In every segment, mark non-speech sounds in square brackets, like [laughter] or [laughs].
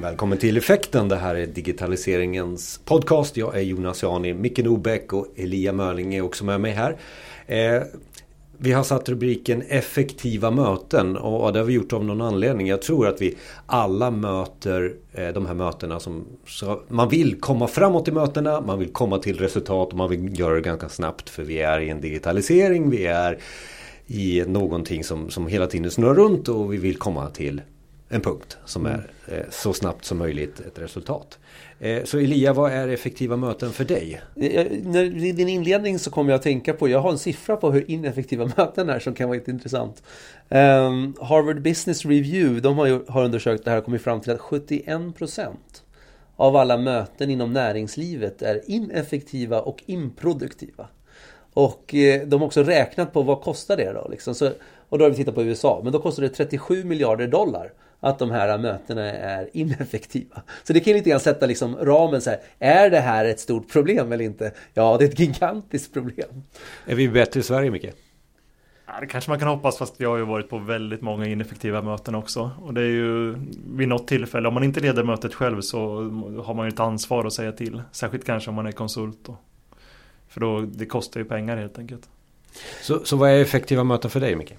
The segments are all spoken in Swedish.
Välkommen till Effekten. Det här är digitaliseringens podcast. Jag är Jonas Jani, Micke Nobäck och Elia Mörling är också med mig här. Eh, vi har satt rubriken effektiva möten och det har vi gjort av någon anledning. Jag tror att vi alla möter eh, de här mötena som man vill komma framåt i mötena, man vill komma till resultat och man vill göra det ganska snabbt för vi är i en digitalisering, vi är i någonting som, som hela tiden snurrar runt och vi vill komma till en punkt som är eh, så snabbt som möjligt ett resultat. Eh, så Elia, vad är effektiva möten för dig? I din inledning så kommer jag att tänka på, jag har en siffra på hur ineffektiva [laughs] möten är som kan vara lite intressant. Um, Harvard Business Review, de har, har undersökt det här och kommit fram till att 71% av alla möten inom näringslivet är ineffektiva och improduktiva. Och eh, de har också räknat på vad kostar det då? Liksom. Så, och då har vi tittat på USA, men då kostar det 37 miljarder dollar att de här mötena är ineffektiva. Så det kan lite grann sätta liksom ramen så här. Är det här ett stort problem eller inte? Ja, det är ett gigantiskt problem. Är vi bättre i Sverige, Micke? Ja, det kanske man kan hoppas fast jag har ju varit på väldigt många ineffektiva möten också. Och det är ju vid något tillfälle, om man inte leder mötet själv så har man ju ett ansvar att säga till. Särskilt kanske om man är konsult då. För då, det kostar ju pengar helt enkelt. Så, så vad är effektiva möten för dig Micke?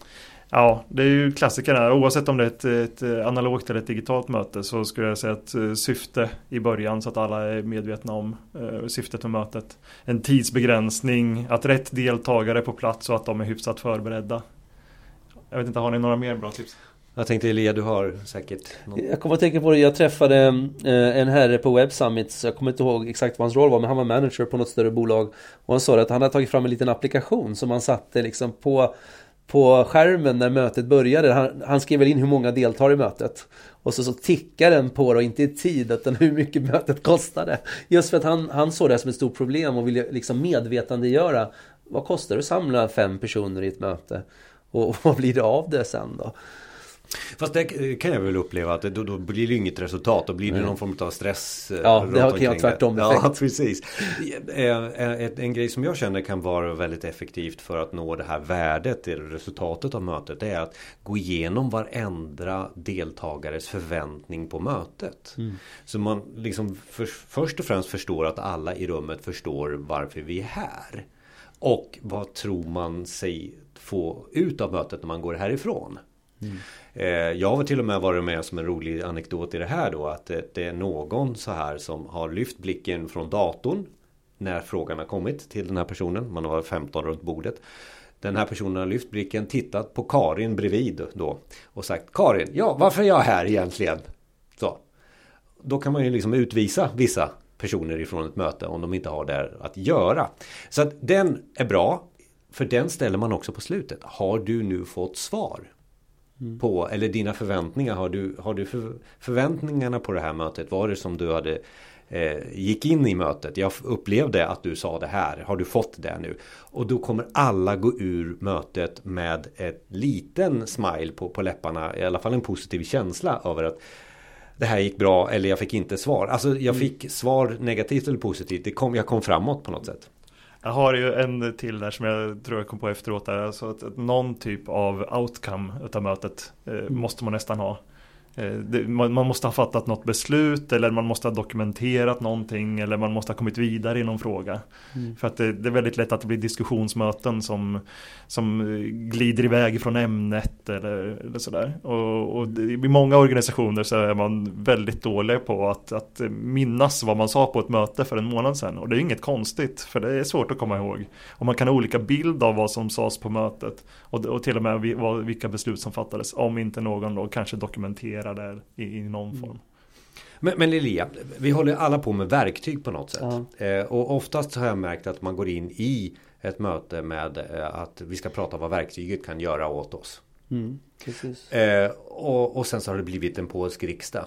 Ja, det är ju klassikerna. Oavsett om det är ett, ett, analogt eller ett digitalt möte så skulle jag säga att eh, syfte i början så att alla är medvetna om uh, syftet med mötet. En tidsbegränsning, att rätt deltagare är på plats och att de är hyfsat förberedda. Jag vet inte, har ni några mer bra tips? Jag tänkte Elia, du har säkert någon... Jag kommer att tänka på det, jag träffade eh, en herre på Web Summit Jag kommer inte ihåg exakt vad hans roll var men han var manager på något större bolag Och han sa att han hade tagit fram en liten applikation som han satte liksom på på skärmen när mötet började. Han, han skrev väl in hur många deltar i mötet. Och så, så tickar den på och inte i tid utan [laughs] hur mycket mötet kostade. Just för att han, han såg det som ett stort problem och ville liksom medvetandegöra. Vad kostar det att samla fem personer i ett möte? Och, och [laughs] vad blir det av det sen då? Fast det kan jag väl uppleva att då, då blir det inget resultat. Då blir det någon form av stress. Eh, ja, det har kan jag tvärtom effekt. Ja, precis. En grej som jag känner kan vara väldigt effektivt för att nå det här värdet, det resultatet av mötet. Det är att gå igenom varenda deltagares förväntning på mötet. Mm. Så man liksom för, först och främst förstår att alla i rummet förstår varför vi är här. Och vad tror man sig få ut av mötet när man går härifrån? Mm. Eh, jag har till och med varit med som en rolig anekdot i det här då att det är någon så här som har lyft blicken från datorn när frågan har kommit till den här personen. Man har varit 15 runt bordet. Den här personen har lyft blicken, tittat på Karin bredvid då och sagt Karin, ja varför är jag här egentligen? Så. Då kan man ju liksom utvisa vissa personer ifrån ett möte om de inte har där att göra. Så att den är bra. För den ställer man också på slutet. Har du nu fått svar? Mm. på, eller dina förväntningar. Har du, har du för, förväntningarna på det här mötet? Var det som du hade eh, gick in i mötet? Jag upplevde att du sa det här. Har du fått det nu? Och då kommer alla gå ur mötet med ett liten smile på, på läpparna. I alla fall en positiv känsla över att det här gick bra eller jag fick inte svar. Alltså jag mm. fick svar negativt eller positivt. Det kom, jag kom framåt på något sätt. Jag har ju en till där som jag tror jag kom på efteråt. Där, alltså att, att någon typ av outcome utav mötet eh, måste man nästan ha. Eh, man måste ha fattat något beslut eller man måste ha dokumenterat någonting eller man måste ha kommit vidare i någon fråga. Mm. För att det, det, är väldigt lätt att det blir diskussionsmöten som, som glider iväg från ämnet eller, eller sådär. Och, och det, i många organisationer så är man väldigt dålig på att, att minnas vad man sa på ett möte för en månad sedan. Och det är inget konstigt för det är svårt att komma ihåg. Och man kan ha olika bild av vad som sades på mötet och, och till och med vilka beslut som fattades om inte någon då kanske dokumenterar det i, i någon mm. form. Men, men Lilia, vi håller alla på med verktyg på något sätt. Ja. Eh, och oftast har jag märkt att man går in i ett möte med eh, att vi ska prata om vad verktyget kan göra åt oss. Mm, eh, och, och, sen så har det blivit en polsk riksdag.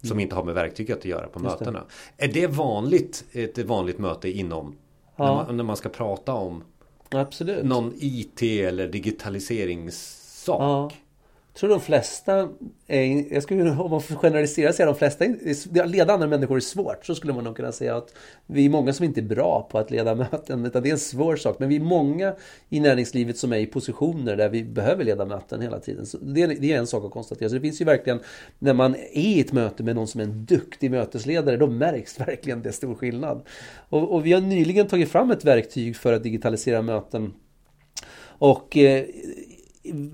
Som mm. inte har med verktyget att göra på Just mötena. Det. Är det vanligt, ett vanligt möte inom ja. när, man, när man ska prata om Absolut. någon IT eller digitaliseringssak? Ja. Jag tror de flesta, är, jag skulle, [laughs] om man får generalisera säga de flesta, att leda andra människor är svårt. Så skulle man nog kunna säga att vi är många som inte är bra på att leda [laughs] möten. Utan det är en svår sak. Men vi är många i näringslivet som är i positioner där vi behöver leda möten hela tiden. Så det, det är en sak att konstatera. Så det finns ju verkligen, när man är i ett möte med någon som är en duktig mötesledare, då märks [laughs] verkligen det stor skillnad. Och, och vi har nyligen tagit fram ett verktyg för att digitalisera möten. Och eh,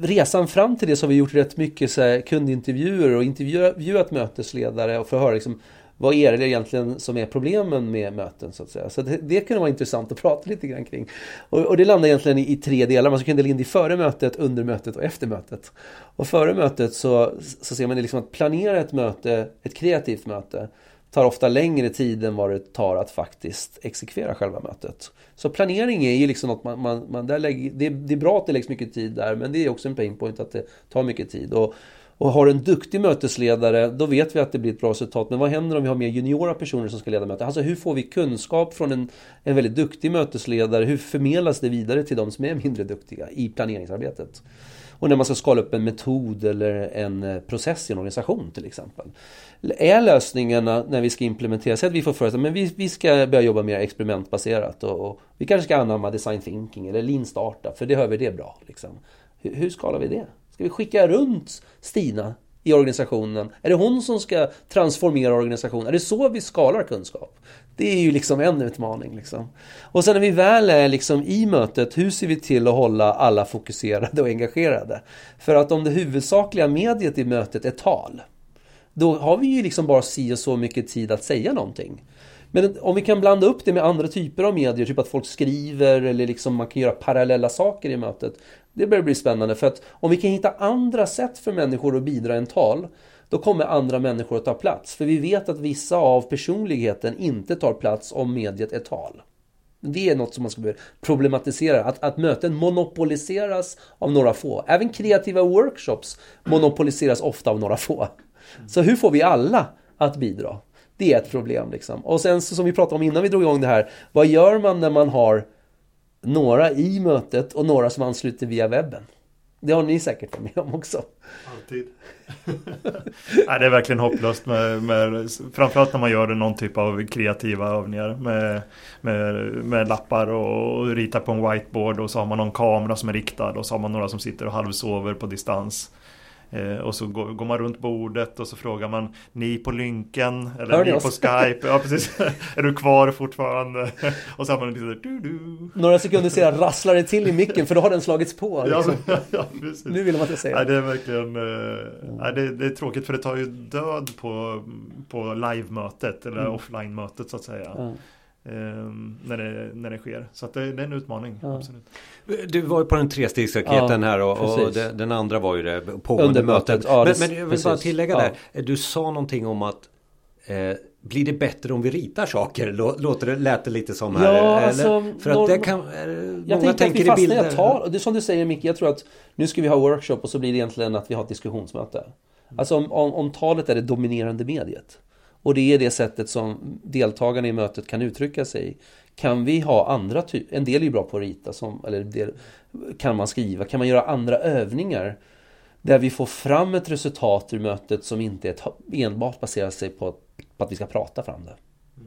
resan fram till det så har vi gjort rätt mycket så här, kundintervjuer och intervjuat mötesledare och för att höra liksom, vad är det egentligen som är problemen med möten så att säga. Så det, det kunde vara intressant att prata lite grann kring. Och, och det landar egentligen i, i, tre delar. Man kan dela in det i före mötet, under mötet och efter mötet. Och före mötet så, så ser man det liksom att planera ett möte, ett kreativt möte tar ofta längre tid än vad det tar att faktiskt exekvera själva mötet. Så planering är ju liksom något man, man, man där lägger, det, det, är bra att det läggs mycket tid där men det är också en pain point att det tar mycket tid. Och, och har en duktig mötesledare då vet vi att det blir ett bra resultat. Men vad händer om vi har mer juniora personer som ska leda mötet? Alltså hur får vi kunskap från en, en väldigt duktig mötesledare? Hur förmedlas det vidare till de som är mindre duktiga i planeringsarbetet? Och när man ska skala upp en metod eller en eh, process i en organisation till exempel. Är lösningarna när vi ska implementera, säg att vi får för oss att vi, vi ska börja jobba mer experimentbaserat och, och, vi kanske ska anamma design thinking eller lean startup för det hör vi det bra. Liksom. Hur, hur skalar vi det? Ska vi skicka runt Stina i organisationen? Är det hon som ska transformera organisationen? Är det så vi skalar kunskap? Det är ju liksom en utmaning. Liksom. Och sen när vi väl är liksom i mötet, hur ser vi till att hålla alla fokuserade och engagerade? För att om det huvudsakliga mediet i mötet är tal, då har vi ju liksom bara si och så mycket tid att säga någonting. Men om vi kan blanda upp det med andra typer av medier, typ att folk skriver eller liksom man kan göra parallella saker i mötet. Det börjar bli spännande för att om vi kan hitta andra sätt för människor att bidra än tal då kommer andra människor att ta plats. För vi vet att vissa av personligheten inte tar plats om mediet är tal. Det är något som man ska problematisera. Att, att möten monopoliseras av några få. Även kreativa workshops monopoliseras ofta av några få. Så hur får vi alla att bidra? Det är ett problem. Liksom. Och sen som vi pratade om innan vi drog igång det här. Vad gör man när man har några i mötet och några som ansluter via webben? Det har ni säkert varit med om också. Alltid. [laughs] Nej, det är verkligen hopplöst med, med, framförallt när man gör någon typ av kreativa övningar med, med, med lappar och, och ritar på en whiteboard och så har man någon kamera som är riktad och så har man några som sitter och halvsover på distans. Eh, och så går, går, man runt bordet och så frågar man Ni på lynken eller ni på [laughs] Skype Ja precis [laughs] Är du kvar fortfarande? [laughs] och så har man lite du, du. Några sekunder senare rasslar det till i micken för då har den slagits på liksom. ja, ja. Nu vill man inte säga Nej, det är verkligen eh, nej, det, det, är tråkigt för det tar ju död på, på live-mötet eller mm. offline-mötet så att säga ja. Ehm, när, det, när det sker. Så det, det, är en utmaning. Ja. Absolut. Du var ju på den trestegsraketen ja, här och, och det, den andra var ju det pågående mötet. Ja, men, men, jag vill bara tillägga där. Du sa någonting om att eh, blir det bättre om vi ritar saker? Låter det, lät det lite som här? Ja, alltså, För att det kan... Jag tänker att vi fastnar i tal. Det är som du säger Micke, jag tror att nu ska vi ha workshop och så blir det egentligen att vi har ett diskussionsmöte. Alltså om, om, om talet är det dominerande mediet. Och det är det sättet som deltagarna i mötet kan uttrycka sig. Kan vi ha andra typer, en del är ju bra på att rita, som, eller del, kan man skriva, kan man göra andra övningar där vi får fram ett resultat ur mötet som inte ett, enbart baserar sig på, på att vi ska prata fram det.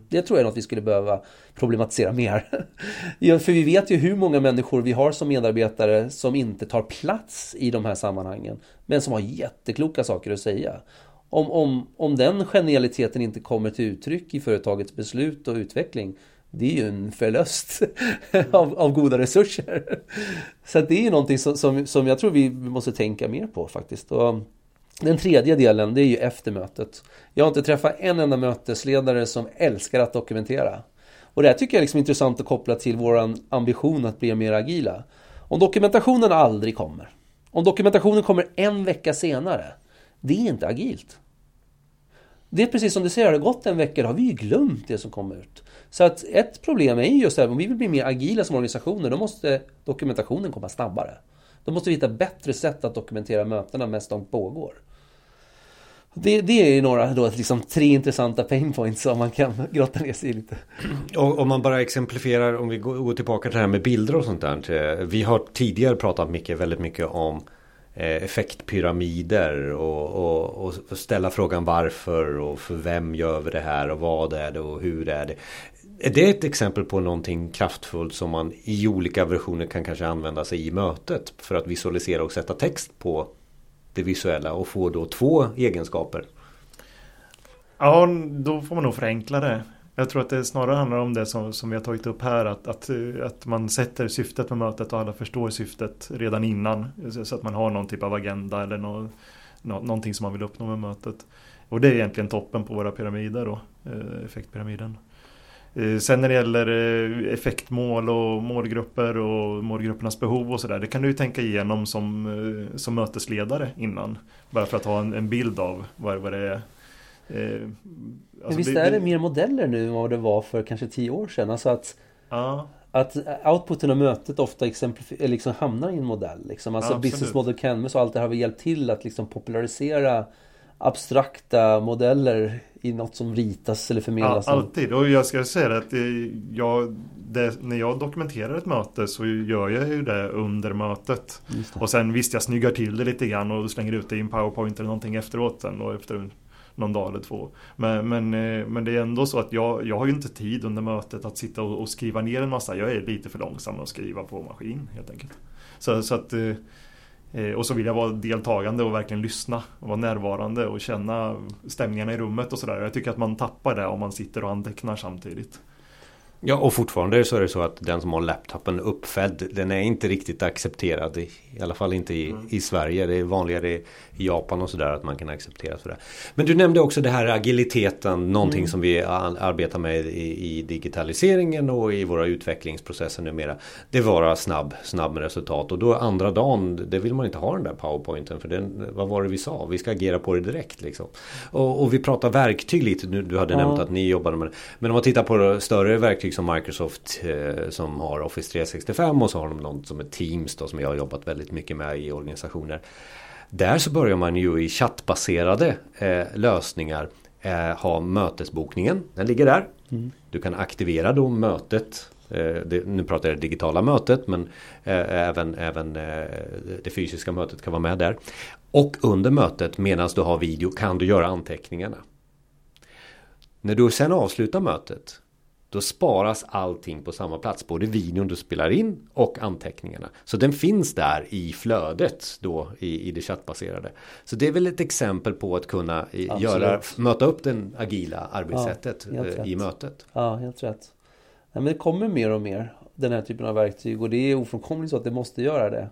Det tror jag är något vi skulle behöva problematisera mer. [laughs] ja, för vi vet ju hur många människor vi har som medarbetare som inte tar plats i de här sammanhangen. Men som har jättekloka saker att säga om, om, om den genialiteten inte kommer till uttryck i företagets beslut och utveckling det är ju en förlust [laughs] av, av goda resurser. Så det är ju någonting som, som, som, jag tror vi måste tänka mer på faktiskt. Och um, den tredje delen, det är ju efter mötet. Jag har inte träffat en enda mötesledare som älskar att dokumentera. Och det här tycker jag är liksom intressant att koppla till vår ambition att bli mer agila. Om dokumentationen aldrig kommer, om dokumentationen kommer en vecka senare, det är inte agilt. Det är precis som du säger, har det gått en vecka, då har vi ju glömt det som kom ut. Så att ett problem är just det här, om vi vill bli mer agila som organisationer, då måste dokumentationen komma snabbare. Då måste vi hitta bättre sätt att dokumentera mötena medan de pågår. Det, det är ju några då, liksom, tre intressanta pain points som man kan grotta ner sig i lite. Och om man bara exemplifierar, om vi går tillbaka till det här med bilder och sånt där. Vi har tidigare pratat mycket, väldigt mycket om Eh, effektpyramider och, och, och, ställa frågan varför och för vem gör vi det här och vad är det och hur är det. Är det ett exempel på någonting kraftfullt som man i olika versioner kan kanske använda sig i mötet för att visualisera och sätta text på det visuella och få då två egenskaper? Ja, då får man nog förenkla det. Jag tror att det snarare handlar om det som, som vi har tagit upp här. Att, att, eh, att man sätter syftet med mötet och alla förstår syftet redan innan. Så att man har någon typ av agenda eller någon, någonting som man vill uppnå med mötet. Och det är egentligen toppen på våra pyramider då, eh, effektpyramiden. Eh, sen när det gäller effektmål och målgrupper och målgruppernas behov och sådär. Det kan du ju tänka igenom som, som mötesledare innan. Bara för att ha en, en bild av vad, vad det är alltså Men visst det, är det mer modeller nu än vad det var för kanske tio år sedan? Alltså att, ja. att outputen av mötet ofta liksom hamnar i en modell. Liksom. Alltså ja, business model canvas och allt det här har hjälpt till att liksom popularisera abstrakta modeller i något som ritas eller förmedlas. Ja, alltid, och jag ska säga att jag, det, när jag dokumenterar ett möte så gör jag ju det under mötet. Och sen visst, jag snyggar till det lite grann och slänger ut det i en powerpoint eller någonting efteråt sen och efter någon dag eller två. Men, men, eh, men det är ändå så att jag, jag har ju inte tid under mötet att sitta och, och skriva ner en massa. Jag är lite för långsam att skriva på maskin helt enkelt. Så, så att, eh, eh, och så vill jag vara deltagande och verkligen lyssna och vara närvarande och känna stämningarna i rummet och sådär. Jag tycker att man tappar det om man sitter och antecknar samtidigt. Ja och fortfarande så är det så att den som har laptopen uppfälld Den är inte riktigt accepterad I, alla fall inte i, mm. i Sverige Det är vanligare i Japan och sådär att man kan acceptera sådär Men du nämnde också det här agiliteten Någonting mm. som vi arbetar med i, i, digitaliseringen och i våra utvecklingsprocesser numera Det vara snabb, snabb med resultat och då andra dagen Det vill man inte ha den där powerpointen för den, Vad var det vi sa? Vi ska agera på det direkt liksom Och, och vi pratar verktyg lite nu Du hade ja. nämnt att ni jobbade med det Men om man tittar på större verktyg verktyg som Microsoft eh, som har Office 365 och så har de något som är Teams då, som jag har jobbat väldigt mycket med i organisationer. Där så börjar man ju i chattbaserade eh, lösningar eh, ha mötesbokningen. Den ligger där. Mm. Du kan aktivera då mötet eh, det, nu pratar jag det digitala mötet men eh, även, även eh, det fysiska mötet kan vara med där. Och under mötet medan du har video kan du göra anteckningarna. När du sen avslutar mötet då sparas allting på samma plats. Både videon du spelar in och anteckningarna. Så den finns där i flödet då i, i det chattbaserade. Så det är väl ett exempel på att kunna göra, möta upp den agila arbetssättet ja, eh, i mötet. Ja, helt rätt. Ja, men det kommer mer och mer den här typen av verktyg och det är ofrånkomligt så att det måste göra det.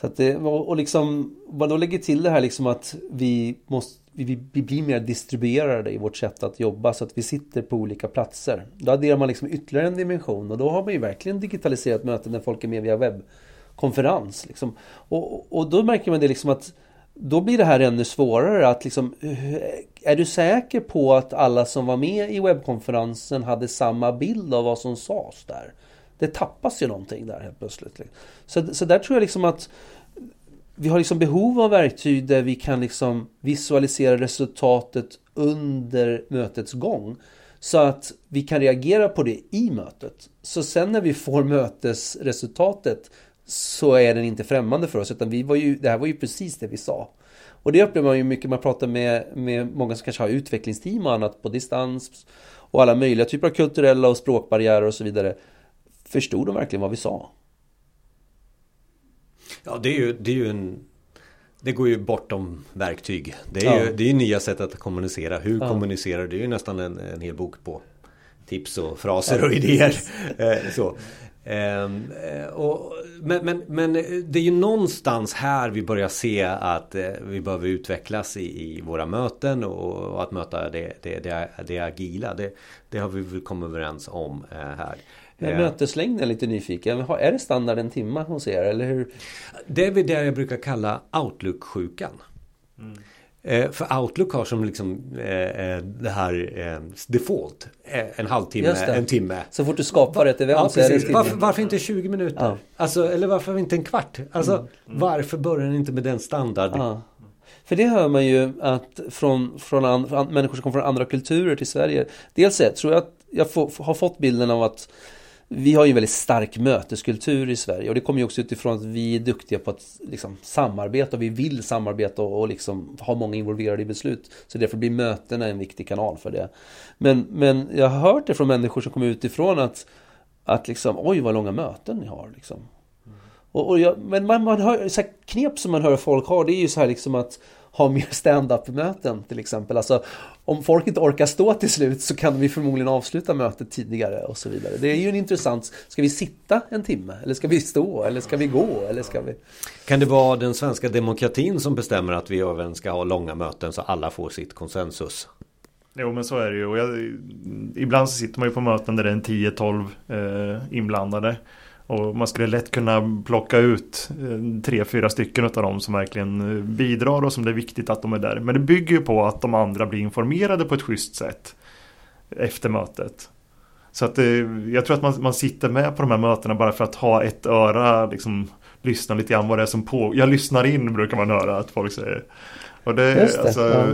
Så att det, och liksom, man då lägger till det här liksom att vi måste vi, vi blir mer distribuerade i vårt sätt att jobba så att vi sitter på olika platser. Då adderar man liksom ytterligare en dimension och då har man ju verkligen digitaliserat möten när folk är med via webbkonferens. Liksom. Och, och då märker man det liksom att då blir det här ännu svårare att liksom eh, Är du säker på att alla som var med i webbkonferensen hade samma bild av vad som sades där? Det tappas ju någonting där helt plötsligt. Så, så där tror jag liksom att vi har liksom behov av verktyg där vi kan liksom visualisera resultatet under mötets gång. Så att vi kan reagera på det i mötet. Så sen när vi får mötesresultatet så är den inte främmande för oss. Utan vi var ju, det här var ju precis det vi sa. Och det upplever man ju mycket, man pratar med, med många som kanske har utvecklingsteam och annat på distans. Och alla möjliga typer av kulturella och språkbarriärer och så vidare. Förstod de verkligen vad vi sa? Ja det är ju, det är ju en det går ju bortom verktyg. Det är ja. ju det är nya sätt att kommunicera. Hur ja. kommunicerar du? Det är ju nästan en, en hel bok på tips och fraser ja, och idéer. [laughs] Eh, så. Eh, och, men, men, men det är ju någonstans här vi börjar se att eh, vi behöver utvecklas i, i våra möten och, och, att möta det, det, det, det agila. Det, det har vi väl kommit överens om här. Men ja. möteslängden är lite nyfiken. Är det standard en timme hos er? Eller hur? Det är väl det jag brukar kalla Outlook-sjukan. Mm. Eh, för Outlook har som liksom eh, eh det här eh, default eh, En halvtimme, en timme Så fort du skapar ett event ja, så är det varför, varför, inte 20 minuter? Ja. Alltså, eller varför inte en kvart? Alltså, mm. Mm. Varför börjar den inte med den standard? Ja. För det hör man ju att från, från, an, från människor som kommer från andra kulturer till Sverige Dels ett, tror jag att jag får, har fått bilden av att vi har ju en väldigt stark möteskultur i Sverige och det kommer ju också utifrån att vi är duktiga på att liksom, samarbeta och vi vill samarbeta och, och liksom, ha många involverade i beslut. Så därför blir mötena en viktig kanal för det. Men, men jag har hört det från människor som kommer utifrån att, att liksom, oj vad långa möten ni har. Liksom. Mm. Och, och jag, men man, man hör, så knep som man hör folk har det är ju så här liksom att ha mer stand-up möten till exempel. Alltså, om folk inte orkar stå till slut så kan vi förmodligen avsluta mötet tidigare och så vidare. Det är ju en intressant, ska vi sitta en timme? Eller ska vi stå? Eller ska vi gå? Eller ska vi... Kan det vara den svenska demokratin som bestämmer att vi även ska ha långa möten så alla får sitt konsensus? Jo men så är det ju. Och jag, ibland så sitter man ju på möten där det är en 10-12 eh, inblandade. Och man skulle lätt kunna plocka ut eh, tre, fyra stycken av dem som verkligen eh, bidrar och som det är viktigt att de är där. Men det bygger ju på att de andra blir informerade på ett schysst sätt efter mötet. Så att det, eh, jag tror att man, man sitter med på de här mötena bara för att ha ett öra, liksom lyssna lite grann vad det är som på. Jag lyssnar in brukar man höra att folk säger. Och det, Just det, alltså, ja.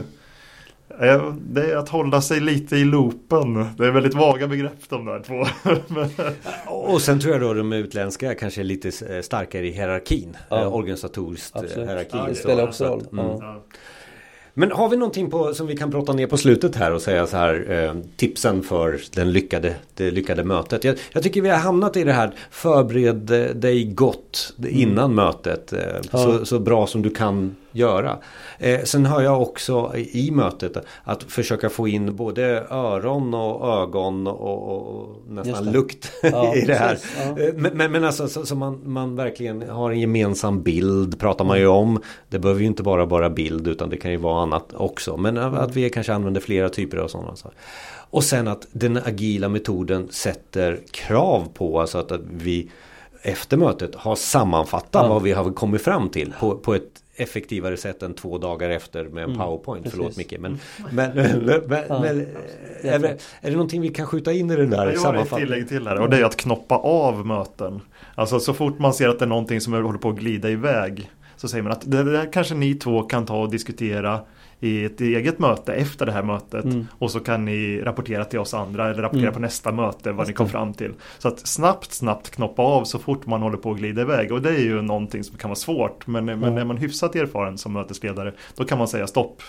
Det är att hålla sig lite i loopen. Det är väldigt vaga begrepp de där två. [laughs] och sen tror jag då de utländska kanske är lite starkare i hierarkin. Ja. Organisatoriskt Absolut. hierarki. Ja, det spelar också roll. Mm. Ja. Men har vi någonting på, som vi kan prata ner på slutet här och säga så här eh, tipsen för den lyckade, det lyckade mötet. Jag, jag, tycker vi har hamnat i det här förbered dig gott innan mm. mötet. Eh, ja. så, så bra som du kan göra. Eh, sen har jag också i mötet att försöka få in både öron och ögon och, och nästan lukt [laughs] ja, i det här. Ja. Eh, men, men, men alltså så, så, man, man verkligen har en gemensam bild pratar man ju om. Det behöver ju inte bara vara bild utan det kan ju vara annat också. Men att vi kanske använder flera typer av sådana saker. Och sen att den agila metoden sätter krav på alltså att, att vi efter mötet har sammanfattat ja. vad vi har kommit fram till på, på ett effektivare sätt än två dagar efter med en mm, powerpoint. Precis. Förlåt Micke. Men, men, men, men, ja. men är, det, är det någonting vi kan skjuta in i den där Jag har ett tillägg till här och det är att knoppa av möten. Alltså så fort man ser att det är någonting som håller på att glida iväg så säger man att det där kanske ni två kan ta och diskutera i ett eget möte efter det här mötet mm. och så kan ni rapportera till oss andra eller rapportera mm. på nästa möte vad ni kom fram till. Så att snabbt, snabbt knoppa av så fort man håller på att glida iväg och det är ju någonting som kan vara svårt men, mm. men är man hyfsat erfaren som mötesledare då kan man säga stopp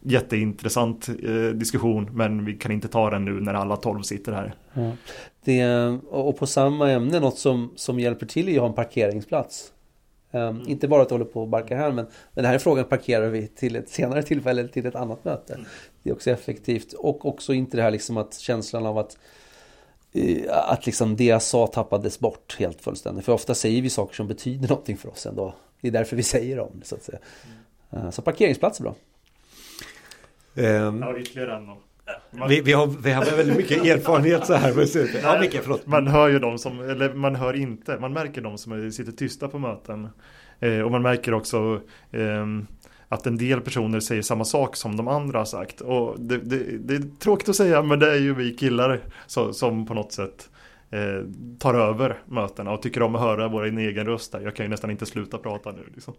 jätteintressant eh, diskussion men vi kan inte ta den nu när alla tolv sitter här. Det, och på samma ämne, något som, som hjälper till är att ha en parkeringsplats. Um, mm. Inte bara att du håller på och barka här men, men den här frågan parkerar vi till ett senare tillfälle eller till ett annat möte. Mm. Det är också effektivt och också inte det här liksom att känslan av att uh, att liksom det jag sa tappades bort helt fullständigt. För ofta säger vi saker som betyder någonting för oss ändå. Det är därför vi säger dem så att säga. Mm. Uh, så parkeringsplats är bra. Um, ja, ytterligare en man, vi, vi, har, vi har väldigt mycket erfarenhet så här. Ja, Micke, förlåt. Man hör ju de som, eller man hör inte, man märker de som sitter tysta på möten. Eh, och man märker också eh, att en del personer säger samma sak som de andra har sagt. Och det, det, det är tråkigt att säga, men det är ju vi killar så, som på något sätt eh, tar över mötena och tycker om att höra vår egen röst där. Jag kan ju nästan inte sluta prata nu. Liksom.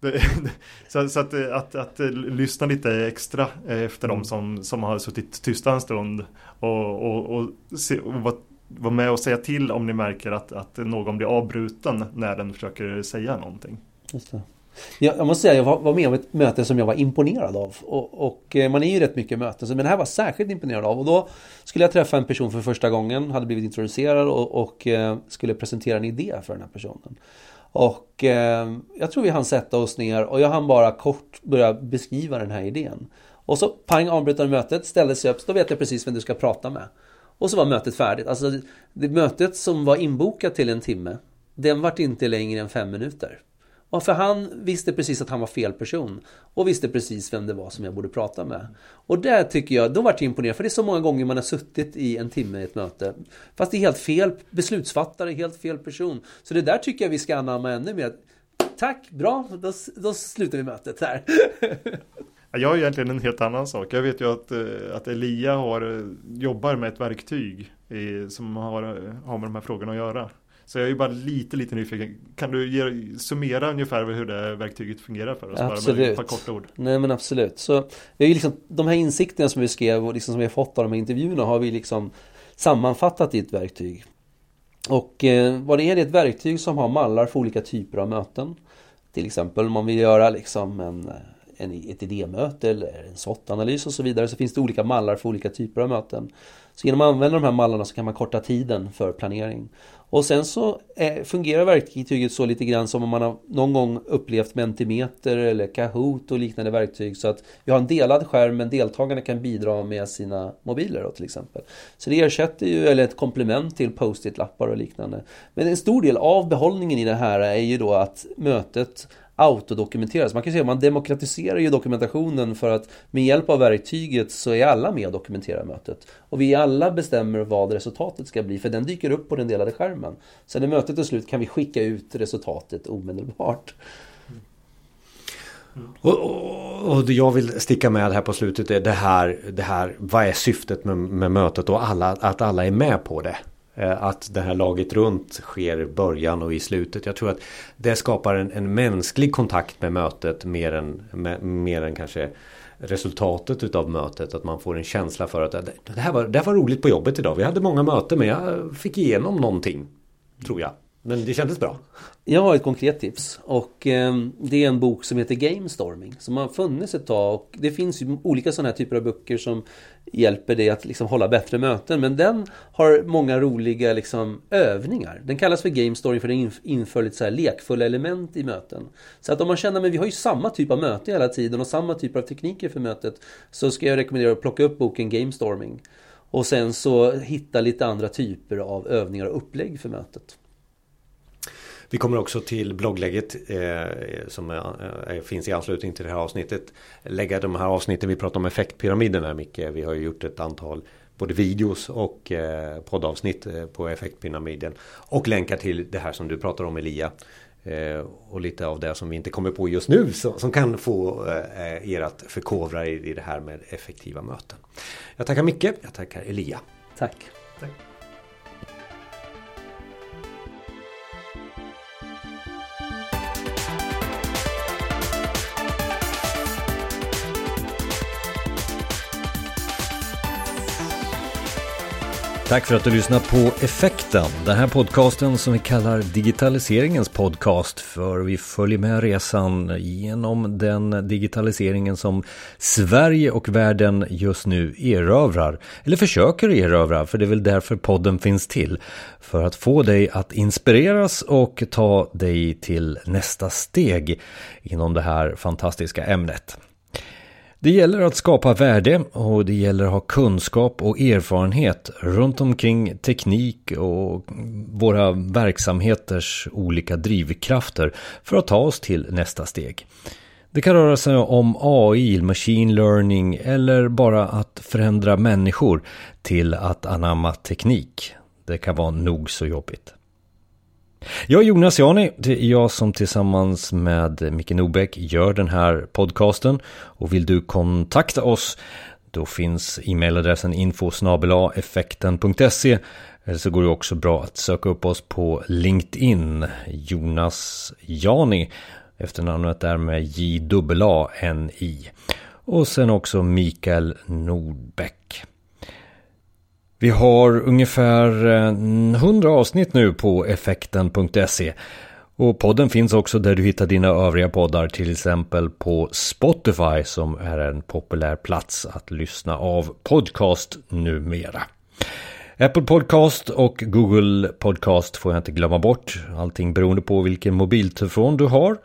[laughs] så, så att, att, att, att, lyssna lite extra efter mm. de som, som har suttit tysta en stund och, och, och, se, och vara var med och säga till om ni märker att, att någon blir avbruten när den försöker säga någonting. Just det. Jag, måste säga, jag var med om ett möte som jag var imponerad av. Och, och, eh, man är ju rätt mycket möten, men det här var särskilt imponerad av. Och då skulle jag träffa en person för första gången, hade blivit introducerad och, och eh, skulle presentera en idé för den här personen. Och eh, jag tror vi hann sätta oss ner och jag hann bara kort börja beskriva den här idén. Och så pang avbryter mötet, ställde sig upp, så då vet jag precis vem du ska prata med. Och så var mötet färdigt. Alltså det mötet som var inbokat till en timme, den vart inte längre än fem minuter. Ja, för han visste precis att han var fel person. Och visste precis vem det var som jag borde prata med. Och där tycker jag, då vart jag imponerad. För det är så många gånger man har suttit i en timme i ett möte. Fast det är helt fel beslutsfattare, helt fel person. Så det där tycker jag vi ska anamma ännu mer. Tack, bra, då, då slutar vi mötet här. [laughs] Jag har egentligen en helt annan sak. Jag vet ju att, eh, att Elia har, eh, jobbar med ett verktyg i, som har, har med de här frågorna att göra. Så jag är bara lite, lite nyfiken. Kan du ge, summera ungefär hur det verktyget fungerar för oss? Absolut. Bara med ett par korta ord. Nej men absolut. Så vi liksom, de här insikterna som vi skrev och liksom som vi har fått av de här intervjuerna har vi liksom sammanfattat i ett verktyg. Och eh, vad det är, det är ett verktyg som har mallar för olika typer av möten. Till exempel om man vill göra liksom en, en, ett idémöte eller en SWOT-analys och så vidare så finns det olika mallar för olika typer av möten. Så genom att använda de här mallarna så kan man korta tiden för planering. Och sen så eh, fungerar verktyget så lite grann som om man har någon gång upplevt Mentimeter eller Kahoot och liknande verktyg. Så att vi har en delad skärm men deltagarna kan bidra med sina mobiler då, till exempel. Så det ersätter ju, eller ett komplement till post-it-lappar och liknande. Men en stor del av behållningen i det här är ju då att mötet autodokumenteras. Man kan säga att man demokratiserar ju dokumentationen för att med hjälp av verktyget så är alla med och dokumenterar mötet. Och vi alla bestämmer vad resultatet ska bli för den dyker upp på den delade skärmen. Så när mötet är slut kan vi skicka ut resultatet omedelbart. Mm. Och, och, och, jag vill sticka med här på slutet det här, det här vad är syftet med, med mötet och alla, att alla är med på det. Eh, att det här laget runt sker i början och i slutet. Jag tror att det skapar en, en mänsklig kontakt med mötet mer än, med, mer än kanske resultatet utav mötet. Att man får en känsla för att det här, var, det här var roligt på jobbet idag. Vi hade många möten men jag fick igenom någonting. Tror jag. Men det kändes bra. Jag har ett konkret tips och eh, det är en bok som heter Game Storming som har funnits ett tag. Och det finns ju olika sådana här typer av böcker som hjälper dig att liksom hålla bättre möten. Men den har många roliga liksom, övningar. Den kallas för Game Storming för den inför lite så här lekfulla element i möten. Så att om man känner att vi har ju samma typ av möte hela tiden och samma typ av tekniker för mötet så ska jag rekommendera att plocka upp boken Game Storming. Och sen så hitta lite andra typer av övningar och upplägg för mötet. Vi kommer också till blogglägget eh, som är, finns i anslutning till det här avsnittet. Lägga de här avsnitten vi pratar om effektpyramiden här Micke. Vi har ju gjort ett antal både videos och eh, poddavsnitt eh, på effektpyramiden. Och länkar till det här som du pratar om Elia. Eh, och lite av det som vi inte kommer på just nu som, som kan få eh, er att förkovra er i det här med effektiva möten. Jag tackar Micke, jag tackar Elia. Tack. Tack. Tack för att du lyssnar på Effekten, den här podcasten som vi kallar digitaliseringens podcast. För vi följer med resan genom den digitaliseringen som Sverige och världen just nu erövrar. Eller försöker erövra, för det är väl därför podden finns till. För att få dig att inspireras och ta dig till nästa steg inom det här fantastiska ämnet. Det gäller att skapa värde och det gäller att ha kunskap och erfarenhet runt omkring teknik och våra verksamheters olika drivkrafter för att ta oss till nästa steg. Det kan röra sig om AI, machine learning eller bara att förändra människor till att anamma teknik. Det kan vara nog så jobbigt. Jag är Jonas Jani, det är jag som tillsammans med Micke Nobäck gör den här podcasten. Och vill du kontakta oss då finns e-mailadressen info effekten.se eller så går det också bra att söka upp oss på LinkedIn, Jonas Jani, efternamnet är med J-A-N-I. Och sen också Mikael Nordbäck. Vi har ungefär eh, 100 avsnitt nu på effekten.se. Och podden finns också där du hittar dina övriga poddar, till exempel på Spotify som är en populär plats att lyssna av podcast numera. Apple Podcast och Google Podcast får jag inte glömma bort, allting beroende på vilken mobiltelefon du har.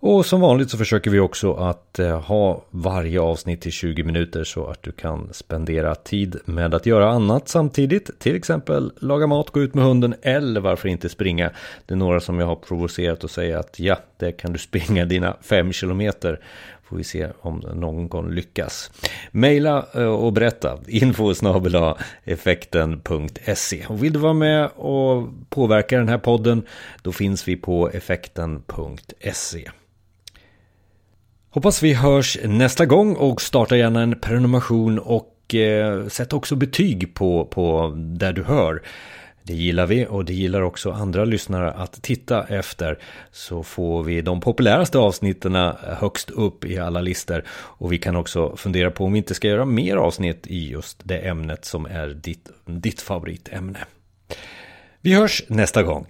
Och som vanligt så försöker vi också att eh, ha varje avsnitt till 20 minuter så att du kan spendera tid med att göra annat samtidigt. Till exempel laga mat, gå ut med hunden eller varför inte springa. Det är några som jag har provocerat och säga att ja, det kan du springa dina 5 kilometer. Får vi se om någon lyckas. Maila eh, och berätta. Info effekten.se. Och vill du vara med och påverka den här podden då finns vi på effekten.se. Hoppas vi hörs nästa gång och starta gärna en prenumeration och eh, sätt också betyg på, på där du hör. Det gillar vi och det gillar också andra lyssnare att titta efter. Så får vi de populäraste avsnitten högst upp i alla listor. Och vi kan också fundera på om vi inte ska göra mer avsnitt i just det ämnet som är ditt, ditt favoritämne. Vi hörs nästa gång.